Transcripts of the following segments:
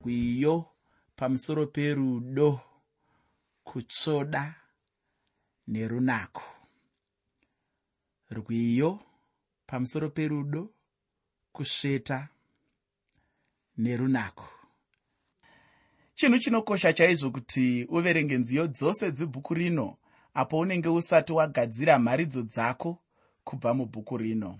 rwiyo pamusoro perudo kutsvoda nerunako. Rwiyo pamusoro perudo kusveta nerunako. Chinhu chinokosha chaizvo kuti uverenge nziyo dzose dzebhuku rino apo unenge usati wagadzira mharidzo dzako kubva mubhuku rino.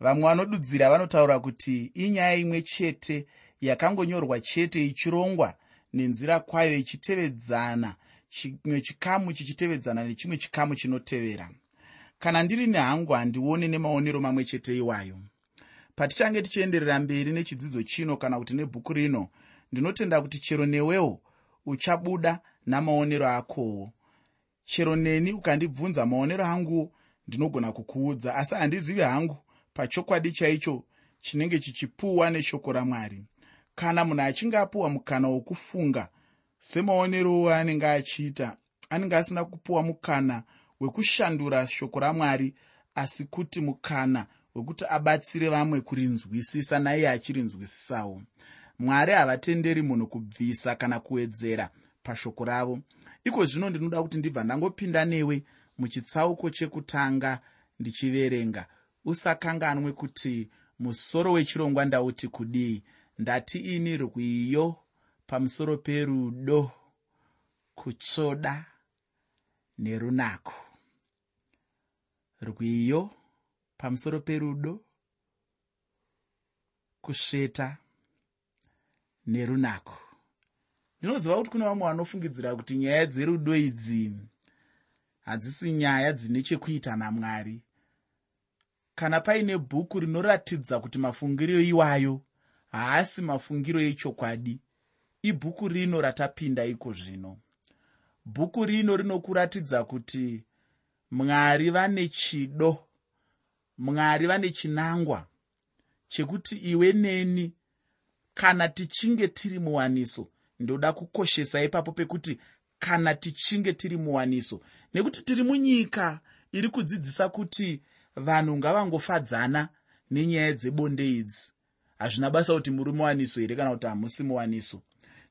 Vamwe vanodudzira vanotaura kuti inyaya imwe chete yakangonyorwa chete ichirongwa nenzira kwayo ichitevedzana. Chimwe chikamu chichitevedzana nechimwe chikamu chinotevera. Kana ndiri nehangu handione nemaonero mamwe chete iwayo. Patichange tichienderera mberi nechidzidzo chino kana kuti nebhuku rino ndinotenda kuti chero newewo uchabuda namaonero akowo. Chero neni ukandibvunza maonero anguwo ndinogona kukuudza asi handizivi hangu pachokwadi chaicho chinenge chichipuwa neshoko ramwari kana munhu achinge apuwa mukana wokufunga semaonerowo anenge achiita anenge asina kupuwa mukana wekushandura shoko ramwari asi kuti mukana wekuti abatsire vamwe kurinzwisisa naiye achirinzwisisawo. Mwari havatenderi munhu kubvisa kana kuwedzera pashoko ravo. Iko zvino ndinoda kuti ndibva ndangopinda newe muchitsauko chekutanga ndichiverenga. Usakanganwe kuti musoro wechirongwa ndauti kudii ndati ini rwiyo pamusoro perudo kutsvoda nerunako. Rwiyo pamusoro perudo kusveta nerunako. Ndinoziva kuti kune vamwe vanofungidzira kuti nyaya dzerudo idzi hadzisi nyaya dzine chekuita namwari. Kana paine bhuku rinoratidza kuti mafungiro iwayo haasi mafungiro echokwadi. Ibhuku rino ratapinda iko zvino. Bhuku rino rinokuratidza kuti mwari vane chido. Mwari vane chinangwa chekuti iwe neni kana tichinge tiri muwaniso ndoda kukoshesa ipapo pekuti kana tichinge tiri muwaniso. Nekuti tiri munyika iri kudzidzisa kuti vanhu ngavangofadzana nenyaya dzebonde idzi hazvina basa kuti muri muwaniso here kana kuti hamusi muwaniso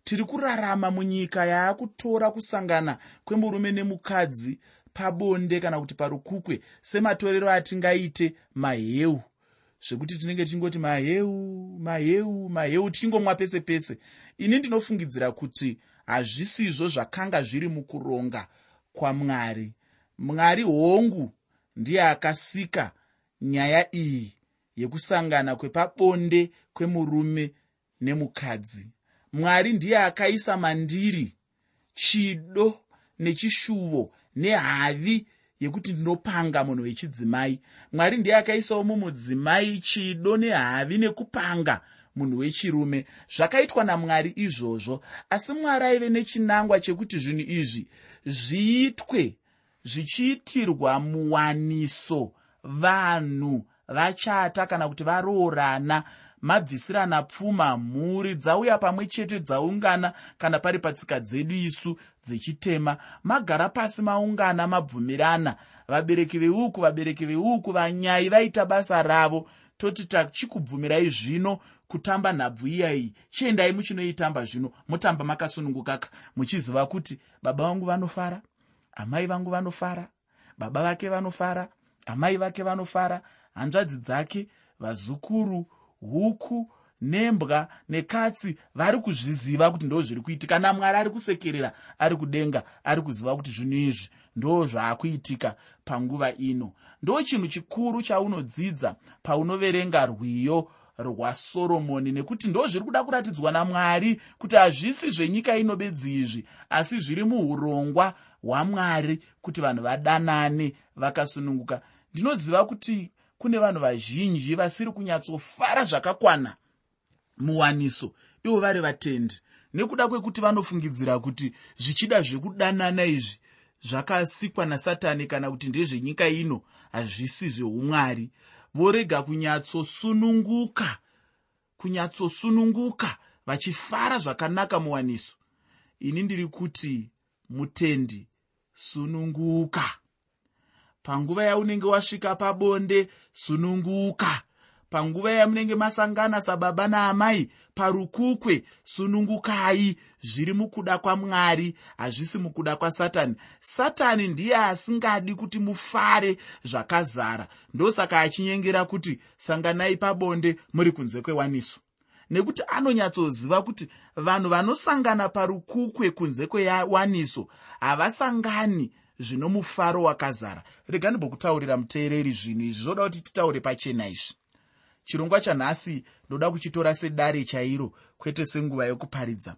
tiri kurarama munyika yaakutora kusangana kwemurume nemukadzi pabonde kana kuti parukukwe sematorero atingaite maheu. Zvekuti tinenge tichingoti maheu maheu maheu tichingomwa pese pese. Ini ndinofungidzira kuti hazvisizvo zvakanga zviri mukuronga kwamwari. Mwari hongu ndiye akasika nyaya iyi yekusangana kwepabonde kwemurume nemukadzi. Mwari ndiye akaisa mandiri chido nechishuvo nehavi yekuti ndinopanga munhu wechidzimai. Mwari ndiye akaisawo mumudzimai chido nehavi nekupanga munhu wechirume. Zvakaitwa namwari izvozvo asi mwari aive nechinangwa chekuti zvinhu izvi zviitwe zvichiitirwa muwaniso vanhu vachata kana kuti varoorana mabvisirana pfuma mhuri dzauya pamwe chete dzaungana kana pari patsika dzedu isu dzechitema magara pasi maungana mabvumirana. Vabereki veuku vabereki veuku vanyai vaita basa ravo toti tachikubvumirai zvino kutamba nhabvu iyai. Chiendai muchinoitamba zvino mutamba makasunungukaka muchiziva kuti baba vangu vanofara amai vangu vanofara baba vake vanofara amai vake vanofara hanzvadzi dzake vazukuru huku nembwa nekatsi vari kuzviziva kuti ndo zviri kuitika. Namwari ari kusekerera ari kudenga ari kuziva kuti zvinhu izvi ndo zvaakuitika panguva ino. Ndo chinhu chikuru chaunodzidza paunoverenga rwiyo rwasoromoni nekuti ndo zviri kuda kuratidzwa namwari kuti hazvisi zvenyika ino bedzi izvi asi zviri muurongwa hwamwari kuti vanhu vadanane vakasununguka. Ndinoziva kuti kune vanhu vazhinji vasiri kunyatsofara zvakakwana muwaniso ivo vari vatendi. Nekuda kwekuti vanofungidzira kuti zvichida zvekudanana izvi zvakasikwa nasatani kana kuti ndezvenyika ino hazvisi zveumwari. Vorega kunyatsosununguka kunyatsosununguka vachifara zvakanaka muwaniso. Ini ndiri kuti mutendi sununguka panguva yaunenge wasvika pabonde sununguka. Panguva yamunenge masangana sababa naamai parukukwe sunungukai. Zviri mukuda kwamwari hazvisi mukuda kwasatani. Satani ndiye asingadi kuti mufare zvakazara. Ndosaka achinyengera kuti sanganai pabonde muri kunze kwewaniso. Nekuti anonyatsoziva kuti vanhu vanosangana parukukwe kunze kwewaniso havasangani zvino mufaro wakazara. Rega ndimbokutaurira muteereri zvinhu izvi zvoda kuti titaure pachena izvi. Chirongwa chanhasi ndoda kuchitora sedare chairo kwete senguva yokuparidza.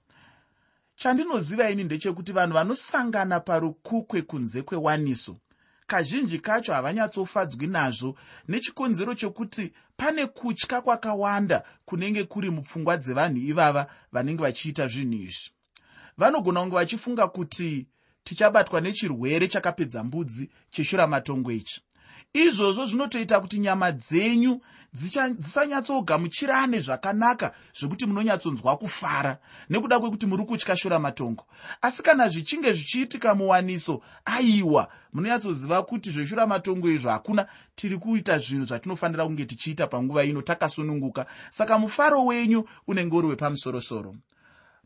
Chandinoziva ini ndechekuti vanhu vanosangana parukukwe kunze kwewaniso. Kazhinji kacho havanyatsofadzwi nazvo. Nechikonzero chokuti pane kutya kwakawanda kunenge kuri mupfungwa dzevanhu ivava vanenge vachiita zvinhu izvi. Vanogona kunge vachifunga kuti tichabatwa nechirwere chakapedza mbudzi cheshuramatongo ichi. Izvozvo zvinotoita kuti nyama dzenyu dzisanyatsogamuchirane zvakanaka zvekuti munonyatsonzwa kufara nekuda kwekuti muri kutya shuramatongo asi kana zvichinge zvichiitika muwaniso aiwa munonyatsoziva kuti zveshuramatongo izvo hakuna tiri kuita zvinhu zvatinofanira kunge tichiita panguva ino takasununguka. Saka mufaro wenyu unenge uri wepamusorosoro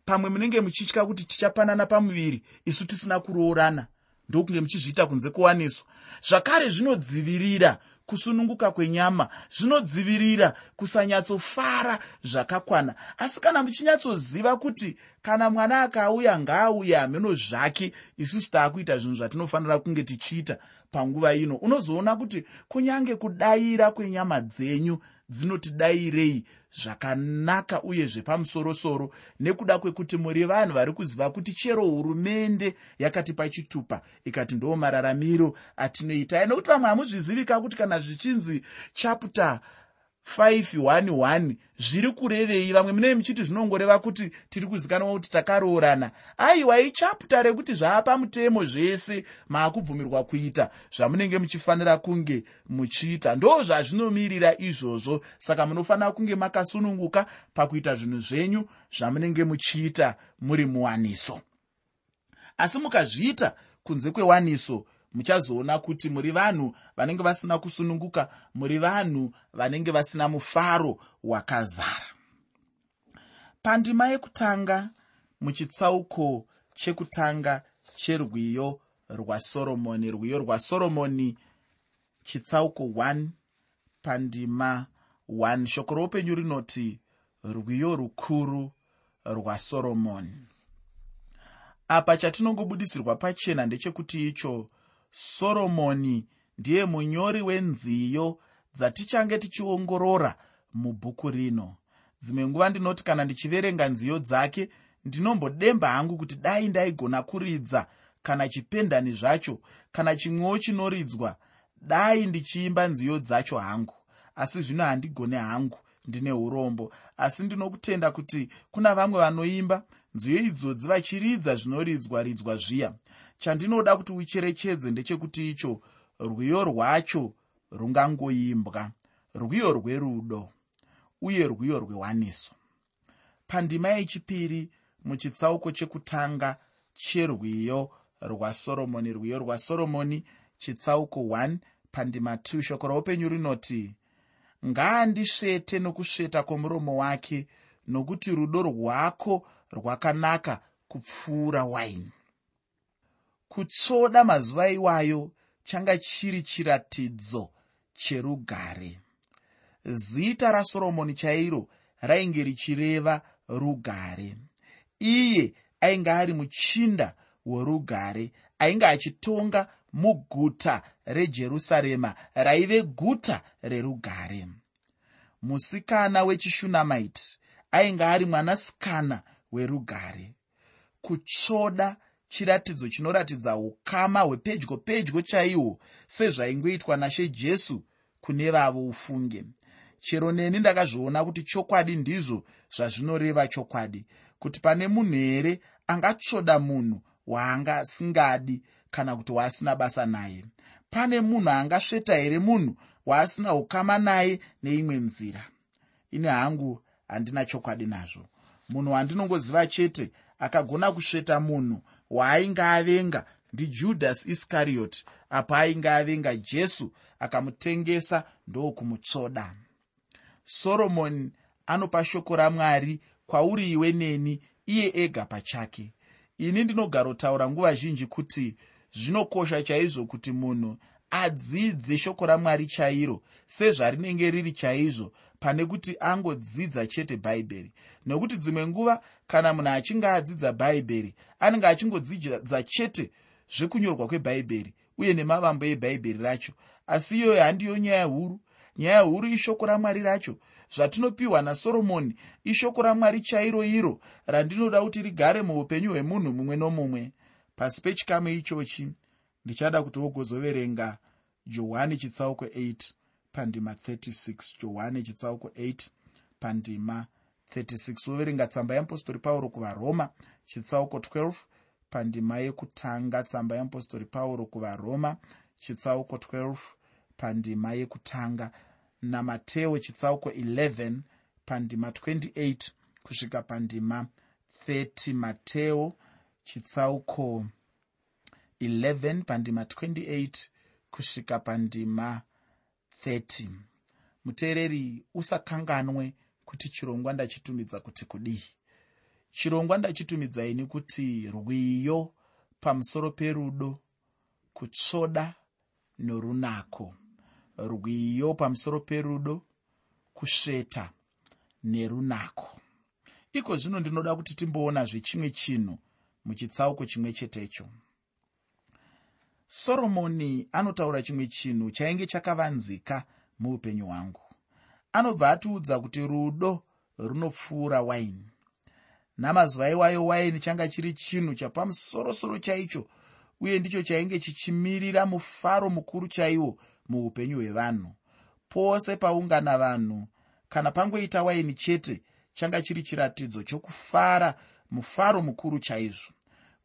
pamwe munenge muchitya kuti tichapanana pamuviri isu tisina kuroorana. Ndokunge muchizviita kunze kuwaniso zvakare zvinodzivirira kusununguka kwenyama zvinodzivirira kusanyatsofara zvakakwana. Asi kana muchinyatsoziva kuti kana mwana akauya ngaauye hameno zvake isusu taakuita zvinhu zvatinofanira kunge tichiita panguva ino. Unozoona kuti kunyange kudayira kwenyama dzenyu dzinotidayirei zvakanaka uye zvepamusorosoro nekuda kwekuti muri vanhu vari kuziva kuti chero hurumende yakatipa chitupa ikati ndo mararamiro atinoitai nokuti vamwe hamuzvizivika kuti kana zvichinzi chapta 511 zviri kurevei vamwe munei muchiti zvinongoreva kuti tiri kuzikanwa kuti takaroorana. Aiwa ichapta rekuti zvaapa mutemo zvese maakubvumirwa kuita zvamunenge muchifanira kunge muchiita. Ndo zvazvinomirira izvozvo saka munofanira kunge makasununguka pakuita zvinhu zvenyu zvamunenge muchiita muri muwaniso. Asi mukazviita kunze kwewaniso muchazoona kuti muri vanhu vanenge vasina kusununguka muri vanhu vanenge vasina mufaro wakazara. Pandima yekutanga muchitsauko chekutanga cherwiyo rwasoromoni rwiyo rwasoromoni chitsauko 1 pandima 1 shoko roupenyu rinoti rwiyo rukuru rwasoromoni. Apa chatinongobudisirwa pachena ndechekuti icho soromoni ndiye munyori wenziyo dzatichange tichiongorora mubhuku rino. Dzimwe nguva ndinoti kana ndichiverenga nziyo dzake ndinombodemba hangu kuti dai ndaigona kuridza kana chipendani zvacho kana chimwewo chinoridzwa dai ndichiimba nziyo dzacho hangu. Asi zvino handigone hangu ndine urombo. Asi ndinokutenda kuti kuna vamwe vanoimba nziyo idzodzi vachiridza zvinoridzwa ridzwa zviya. Chandinoda kuti ucherechedze ndechekuti icho rwiyo rwacho rungangoimbwa rwiyo rwerudo uye rwiyo rwewaniso. Pandima yechipiri muchitsauko chekutanga cherwiyo rwasoromoni rwiyo rwasoromoni chitsauko 1 pandima 2 shoko raupenyu rinoti ngaandisvete nokusveta kwomuromo wake nokuti rudo rwako rwakanaka kupfuura waini. Kutsvoda mazuva iwayo changa chiri chiratidzo cherugare. Zita rasoromoni chairo rainge richireva rugare. Iye ainge ari muchinda werugare ainge achitonga muguta rejerusarema raive guta rerugare. Musikana wechishunamaiti ainge ari mwanasikana werugare. Kutsvoda chiratidzo chinoratidza ukama hwepedyo pedyo chaihwo sezvaingoitwa nashe jesu kune vavo ufunge. Chero neni ndakazviona kuti chokwadi ndizvo zvazvinoreva chokwadi kuti pane munhu here angatsvoda munhu waanga asingadi kana kuti waasina basa naye? Pane munhu angasveta here munhu waasina ukama naye neimwe nzira? Ine hangu handina chokwadi nazvo munhu wandinongoziva chete akagona kusveta munhu waainge avenga ndijudhasi iskarioti apo ainge avenga jesu akamutengesa ndokumutsvoda soromoni anopa shoko ramwari kwauri iwe neni iye ega pachake. Ini ndinogarotaura nguva zhinji kuti zvinokosha chaizvo kuti munhu adzidze shoko ramwari chairo sezvarinenge riri chaizvo pane kuti angodzidza chete bhaibheri. Nekuti dzimwe nguva kana munhu achinge adzidza bhaibheri anenge achingodzidza chete zvekunyorwa kwebhaibheri uye nemavambo ebhaibheri racho. Asi iyoyo handiyo nyaya huru. Nyaya huru ishoko ramwari racho. Zvatinopiwa nasoromoni ishoko ramwari chairo iro randinoda kuti rigare muupenyu hwemunhu mumwe nomumwe. Pasi pechikamu ichochi ndichada kuti wogozoverenga johani chitsauko 8 pandima 36 johani chitsauko 8 pandima 36 woverenga tsamba yeapostori pauro kuvaroma chitsauko 12 pandima yekutanga tsamba yeapostori pauro kuvaroma chitsauko 12 pandima yekutanga. Namateo chitsauko 11 pandima 28 kusvika pandima 30 mateo chitsauko 11 pandima 28 kusvika pandima 30 muteereri usakanganwe kuti chirongwa ndachitumidza kuti kudii. Chirongwa ndachitumidzaini kuti rwiyo pamusoro perudo kutsvoda norunako. Rwiyo pamusoro perudo kusveta nerunako. Iko zvino ndinoda kuti timboonazve chimwe chinhu muchitsauko chimwe chetecho soromoni anotaura chimwe chinhu chainge chakavanzika muupenyu hwangu. Anobva atiudza kuti rudo runopfuura waini. Namazuva iwayo waini changa chiri chinhu chapamusorosoro chaicho uye ndicho chainge chichimirira mufaro mukuru chaiwo muupenyu hwevanhu. Pose paungana vanhu kana pangoita waini chete changa chiri chiratidzo chokufara mufaro mukuru chaizvo.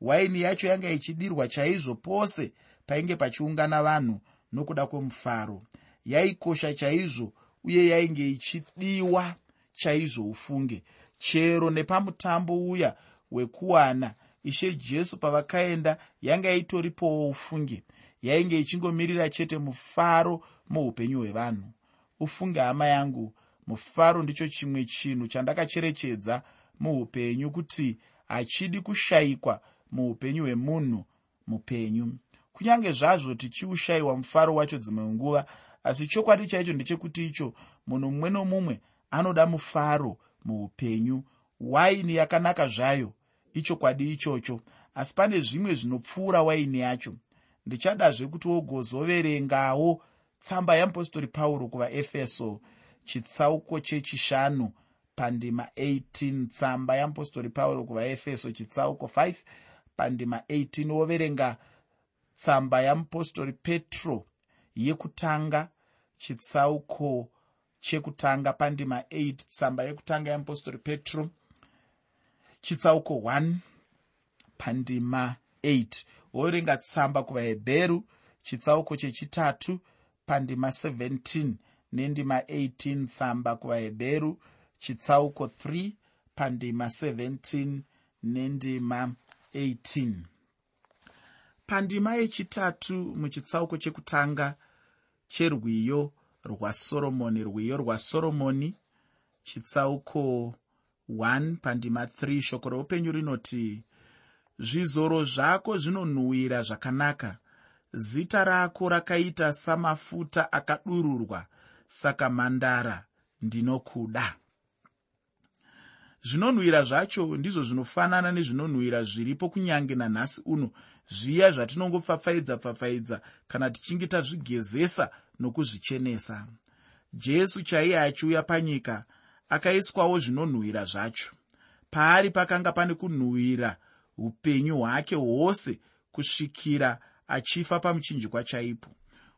Waini yacho yanga ichidirwa chaizvo pose painge pachiungana vanhu nokuda kwemufaro. Yaikosha chaizvo uye yainge ichidiwa chaizvo ufunge. Chero nepamutambo uya wekuwana ishe jesu pavakaenda yanga itoripowo ufunge. Yainge ichingomirira chete mufaro muupenyu hwevanhu. Ufunge hama yangu mufaro ndicho chimwe chinhu chandakacherechedza muupenyu kuti hachidi kushayikwa muupenyu hwemunhu mupenyu kunyange zvazvo tichiushayiwa mufaro wacho dzimwe nguva asi chokwadi chaicho ndechekuti icho munhu mumwe nomumwe anoda mufaro muupenyu. Waini yakanaka zvayo ichokwadi ichocho. Asi pane zvimwe zvinopfuura waini yacho. Ndichadazve kuti wogozoverengawo tsamba yeapostori pauro kuvaefeso chitsauko chechishanu pandima 18 tsamba yeapostori pauro kuvaefeso chitsauko 5 pandima 18 woverenga tsamba yeapostori petro yekutanga chitsauko chekutanga pandima 8 tsamba yekutanga yeapostori petro chitsauko 1 pandima 8 woverenga tsamba kuvahebheru chitsauko chechitatu pandima 17 nendima 18 tsamba kuvahebheru chitsauko 3 pandima 17 nendima 18 pandima yechitatu muchitsauko chekutanga cherwiyo rwasoromoni rwiyo rwasoromoni chitsauko 1 pandima 3 shoko reupenyu rinoti zvizoro zvako zvinonhuhwira zvakanaka. Zita rako rakaita samafuta akadururwa saka mhandara ndinokuda. Zvinonhuhwira zvacho ndizvo zvinofanana nezvinonhuhwira zviripo kunyange nanhasi uno zviya zvatinongopfapfaidza pfapfaidza kana tichinge tazvigezesa nokuzvichenesa. Jesu chaiye achiuya panyika akaiswawo zvinonhuhwira zvacho. Paari pakanga pane kunhuhwira upenyu hwake hwose kusvikira achifa pamuchinjikwa chaipo.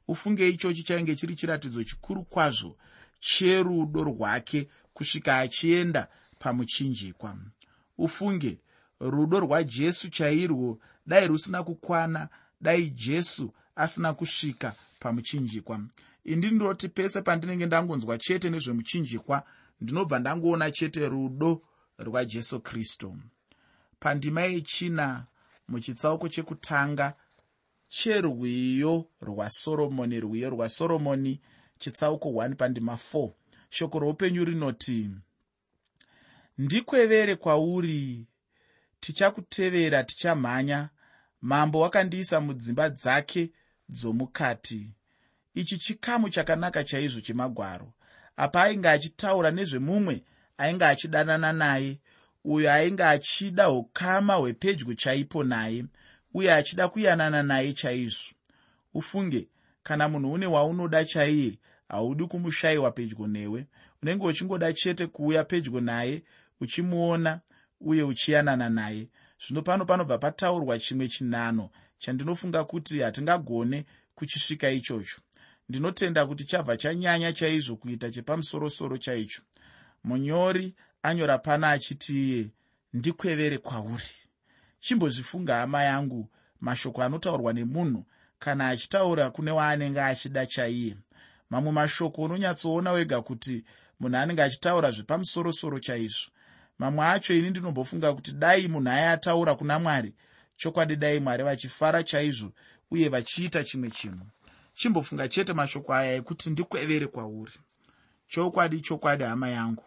Ufunge ichochi chainge chiri chiratidzo chikuru kwazvo cherudo rwake kusvika achienda pamuchinjikwa. Ufunge rudo rwajesu chairwo. Dai rusina kukwana dai jesu asina kusvika pamuchinjikwa. Indi ndinoti pese pandinenge ndangonzwa chete nezvemuchinjikwa ndinobva ndangoona chete rudo rwajesu kristu. Pandima yechina muchitsauko chekutanga cherwiyo rwasoromoni rwiyo rwasoromoni chitsauko 1 pandima 4 shoko roupenyu rinoti ndikwevere kwauri tichakutevera tichamhanya. Mambo wakandiisa mudzimba dzake dzomukati. Ichi chikamu chakanaka chaizvo chemagwaro. Apa ainge achitaura nezvemumwe ainge achidanana naye. Uyo ainge achida ukama hwepedyo chaipo naye uye achida kuyanana naye chaizvo. Ufunge kana munhu une waunoda chaiye haudi kumushayiwa pedyo newe. Unenge uchingoda chete kuuya pedyo naye uchimuona uye uchiyanana naye. Zvino pano panobva pataurwa chimwe chinhano chandinofunga kuti hatingagone kuchisvika ichocho. Ndinotenda kuti chabva chanyanya chaizvo kuita chepamusorosoro chaicho. Munyori anyora pana achiti iye ndikwevere kwauri. Chimbozvifunga hama yangu mashoko anotaurwa nemunhu kana achitaura kune waanenge achida chaiye. Mamwe mashoko unonyatsoona wega kuti munhu anenge achitaura zvepamusorosoro chaizvo mamwe acho ini ndinombofunga kuti dai munhu ayataura kuna mwari chokwadi dai mwari vachifara chaizvo uye vachiita chimwe chinhu. Chimbofunga chete mashoko aya ekuti ndikwevere kwauri. Chokwadi chokwadi hama yangu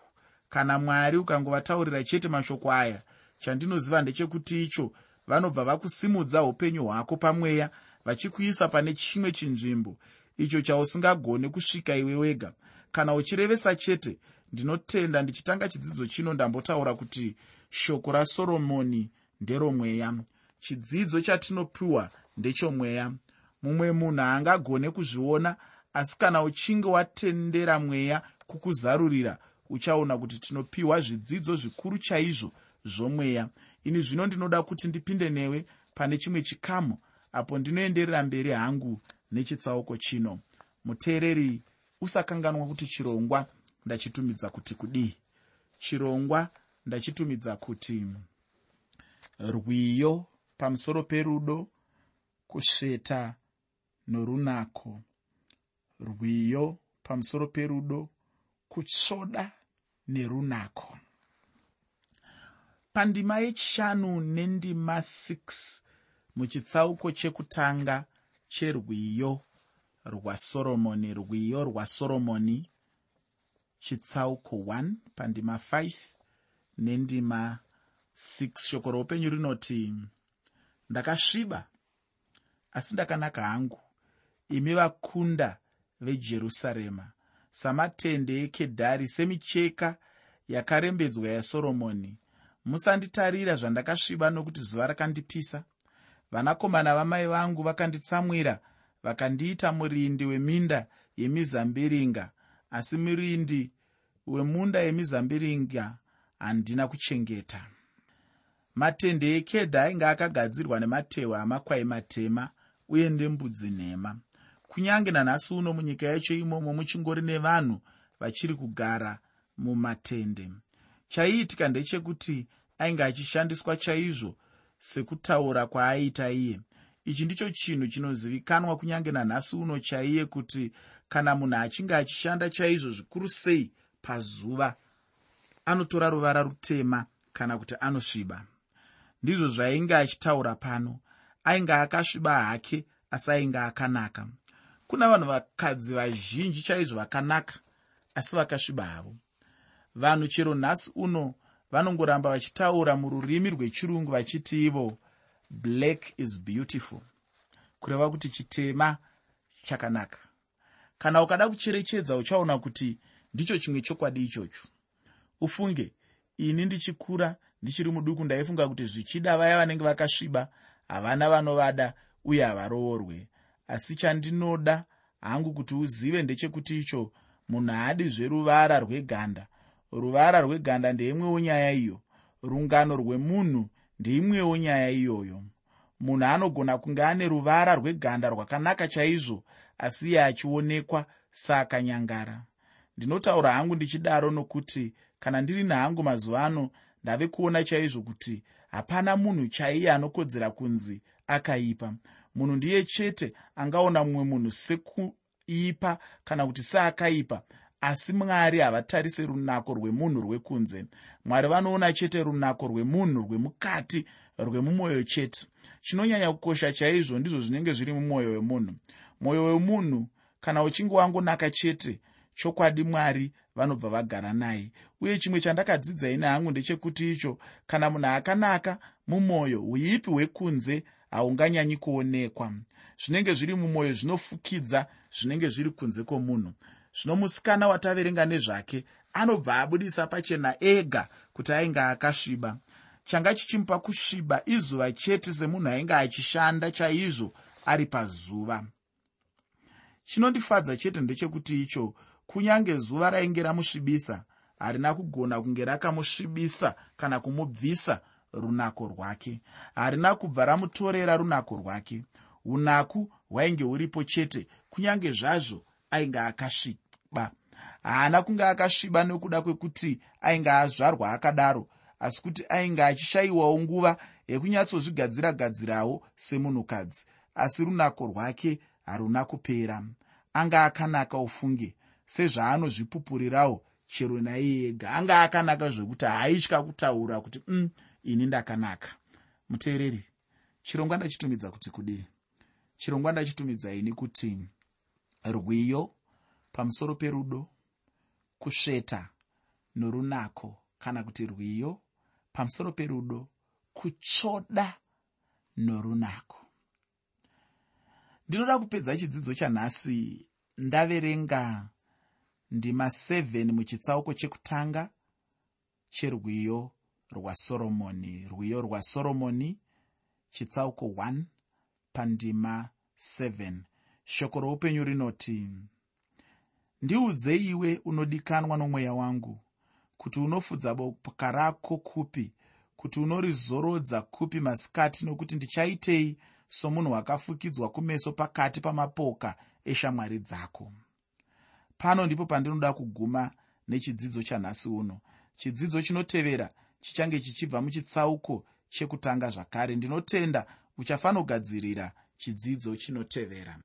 kana mwari ukangovataurira chete mashoko aya chandinoziva ndechekuti icho vanobva vakusimudza upenyu hwako pamweya vachikuisa pane chimwe chinzvimbo icho chausingagone kusvika iwe wega. Kana uchirevesa chete ndinotenda ndichitanga chidzidzo chino ndambotaura kuti shoko rasoromoni nderomweya chidzidzo chatinopiwa ndechomweya mumwe munhu haangagone kuzviona asi kana uchinge watendera mweya kukuzarurira uchaona kuti tinopiwa zvidzidzo zvikuru chaizvo zvomweya. Ini zvino ndinoda kuti ndipinde newe pane chimwe chikamu apo ndinoenderera mberi hangu nechitsauko chino. Muteereri usakanganwa kuti chirongwa ndachitumidza kuti kudii? Chirongwa ndachitumidza kuti rwiyo pamusoro perudo kusveta norunako. Rwiyo pamusoro perudo kutsvoda nerunako. Pandima yechishanu nendima 6 muchitsauko chekutanga cherwiyo rwasoromoni rwiyo rwasoromoni chitsauko 1 pandima 5 nendima 6 shoko roupenyu rinoti ndakasviba asi ndakanaka hangu. Imi vakunda vejerusarema samatende ekedhari semicheka yakarembedzwa yasoromoni. Musanditarira zvandakasviba nokuti zuva rakandipisa. Vanakomana vamai vangu vakanditsamwira vakandiita murindi weminda yemizambiringa asi murindi wemunda yemizambiringa handina kuchengeta. Matende ekedha ainge akagadzirwa nematehwe amakwai matema uye ndembudzi nhema. Kunyange nanhasi uno munyika yacho imomo muchingori nevanhu vachiri kugara mumatende. Chaiitika ndechekuti ainge achishandiswa chaizvo sekutaura kwaaiita iye. Ichi ndicho chinhu chinozivikanwa kunyange nanhasi uno chaiye kuti kana munhu achinge achishanda chaizvo zvikuru sei pazuva anotora ruvara rutema kana kuti anosviba. Ndizvo zvainge achitaura pano ainge akasviba hake asi ainge akanaka. Kuna vanhu vakadzi vazhinji chaizvo vakanaka asi vakasviba havo. Vanhu chero nhasi uno vanongoramba vachitaura mururimi rwechirungu vachiti ivo black is beautiful. Kureva kuti chitema chakanaka. Kana ukada kucherechedza uchaona kuti ndicho chimwe chokwadi ichocho. Ufunge ini ndichikura ndichiri muduku ndaifunga kuti zvichida vaya vanenge vakasviba havana vanovada uye havaroorwe. Asi chandinoda hangu kuti uzive ndechekuti icho munhu haadi zveruvara rweganda. Ruvara rweganda ndeimwewo nyaya iyo. Rungano rwemunhu ndeimwewo nyaya iyoyo. Munhu anogona kunge ane ruvara rweganda rwakanaka chaizvo asi iye achionekwa saakanyangara ndinotaura hangu ndichidaro nokuti kana ndiri nehangu mazuva ano ndave kuona chaizvo kuti hapana munhu chaiye anokodzera kunzi akaipa. Munhu ndiye chete angaona mumwe munhu sekuipa kana kuti seakaipa asi mwari havatarise runako rwemunhu rwekunze. Mwari vanoona chete runako rwemunhu rwemukati rwemumwoyo chete. Chinonyanya kukosha chaizvo ndizvo zvinenge zviri mumwoyo wemunhu. Mwoyo wemunhu kana uchinge wangonaka chete chokwadi mwari vanobva vagara naye. Uye chimwe chandakadzidza ine hangu ndechekuti icho kana munhu akanaka mumwoyo uipi hwekunze haunganyanyi kuonekwa. Zvinenge zviri mumwoyo zvinofukidza zvinenge zviri kunze kwomunhu. Zvino musikana wataverenga nezvake anobva abudisa pachena ega kuti ainge akasviba. Changa chichimupa kusviba izuva chete semunhu ainge achishanda chaizvo ari pazuva. Chinondifadza chete ndechekuti icho kunyange zuva rainge ramusvibisa harina kugona kunge rakamusvibisa kana kumubvisa runako rwake. Harina kubva ramutorera runako rwake. Unaku hwainge huripo chete kunyange zvazvo ainge akasviba. Haana kunge akasviba nekuda kwekuti ainge azvarwa akadaro asi kuti ainge achishayiwawo nguva yekunyatsozvigadzira gadzirawo semunhukadzi asi runako rwake haruna kupera. Anga akanaka ufunge sezvaanozvipupurirawo chero naiye ega anga akanaka zvekuti haaitya kutaura kuti mm, ini ndakanaka. Muteereri chirongwa ndachitumidza kuti kudii? Chirongwa ndachitumidza ini kuti rwiyo pamusoro perudo kusveta norunako kana kuti rwiyo pamusoro perudo kutsvoda norunako. Ndinoda kupedza chidzidzo chanhasi ndaverenga ndima 7 muchitsauko chekutanga cherwiyo rwasoromoni rwiyo rwasoromoni chitsauko 1 pandima 7 shoko roupenyu rinoti ndiudze iwe unodikanwa nomweya wangu kuti unofudza boka rako kupi kuti unorizorodza kupi masikati nokuti ndichaitei somunhu akafukidzwa kumeso pakati pamapoka eshamwari dzako pano ndipo pandinoda kuguma nechidzidzo chanhasi uno. Chidzidzo chinotevera chichange chichibva muchitsauko chekutanga zvakare. Ndinotenda uchafanogadzirira chidzidzo chinotevera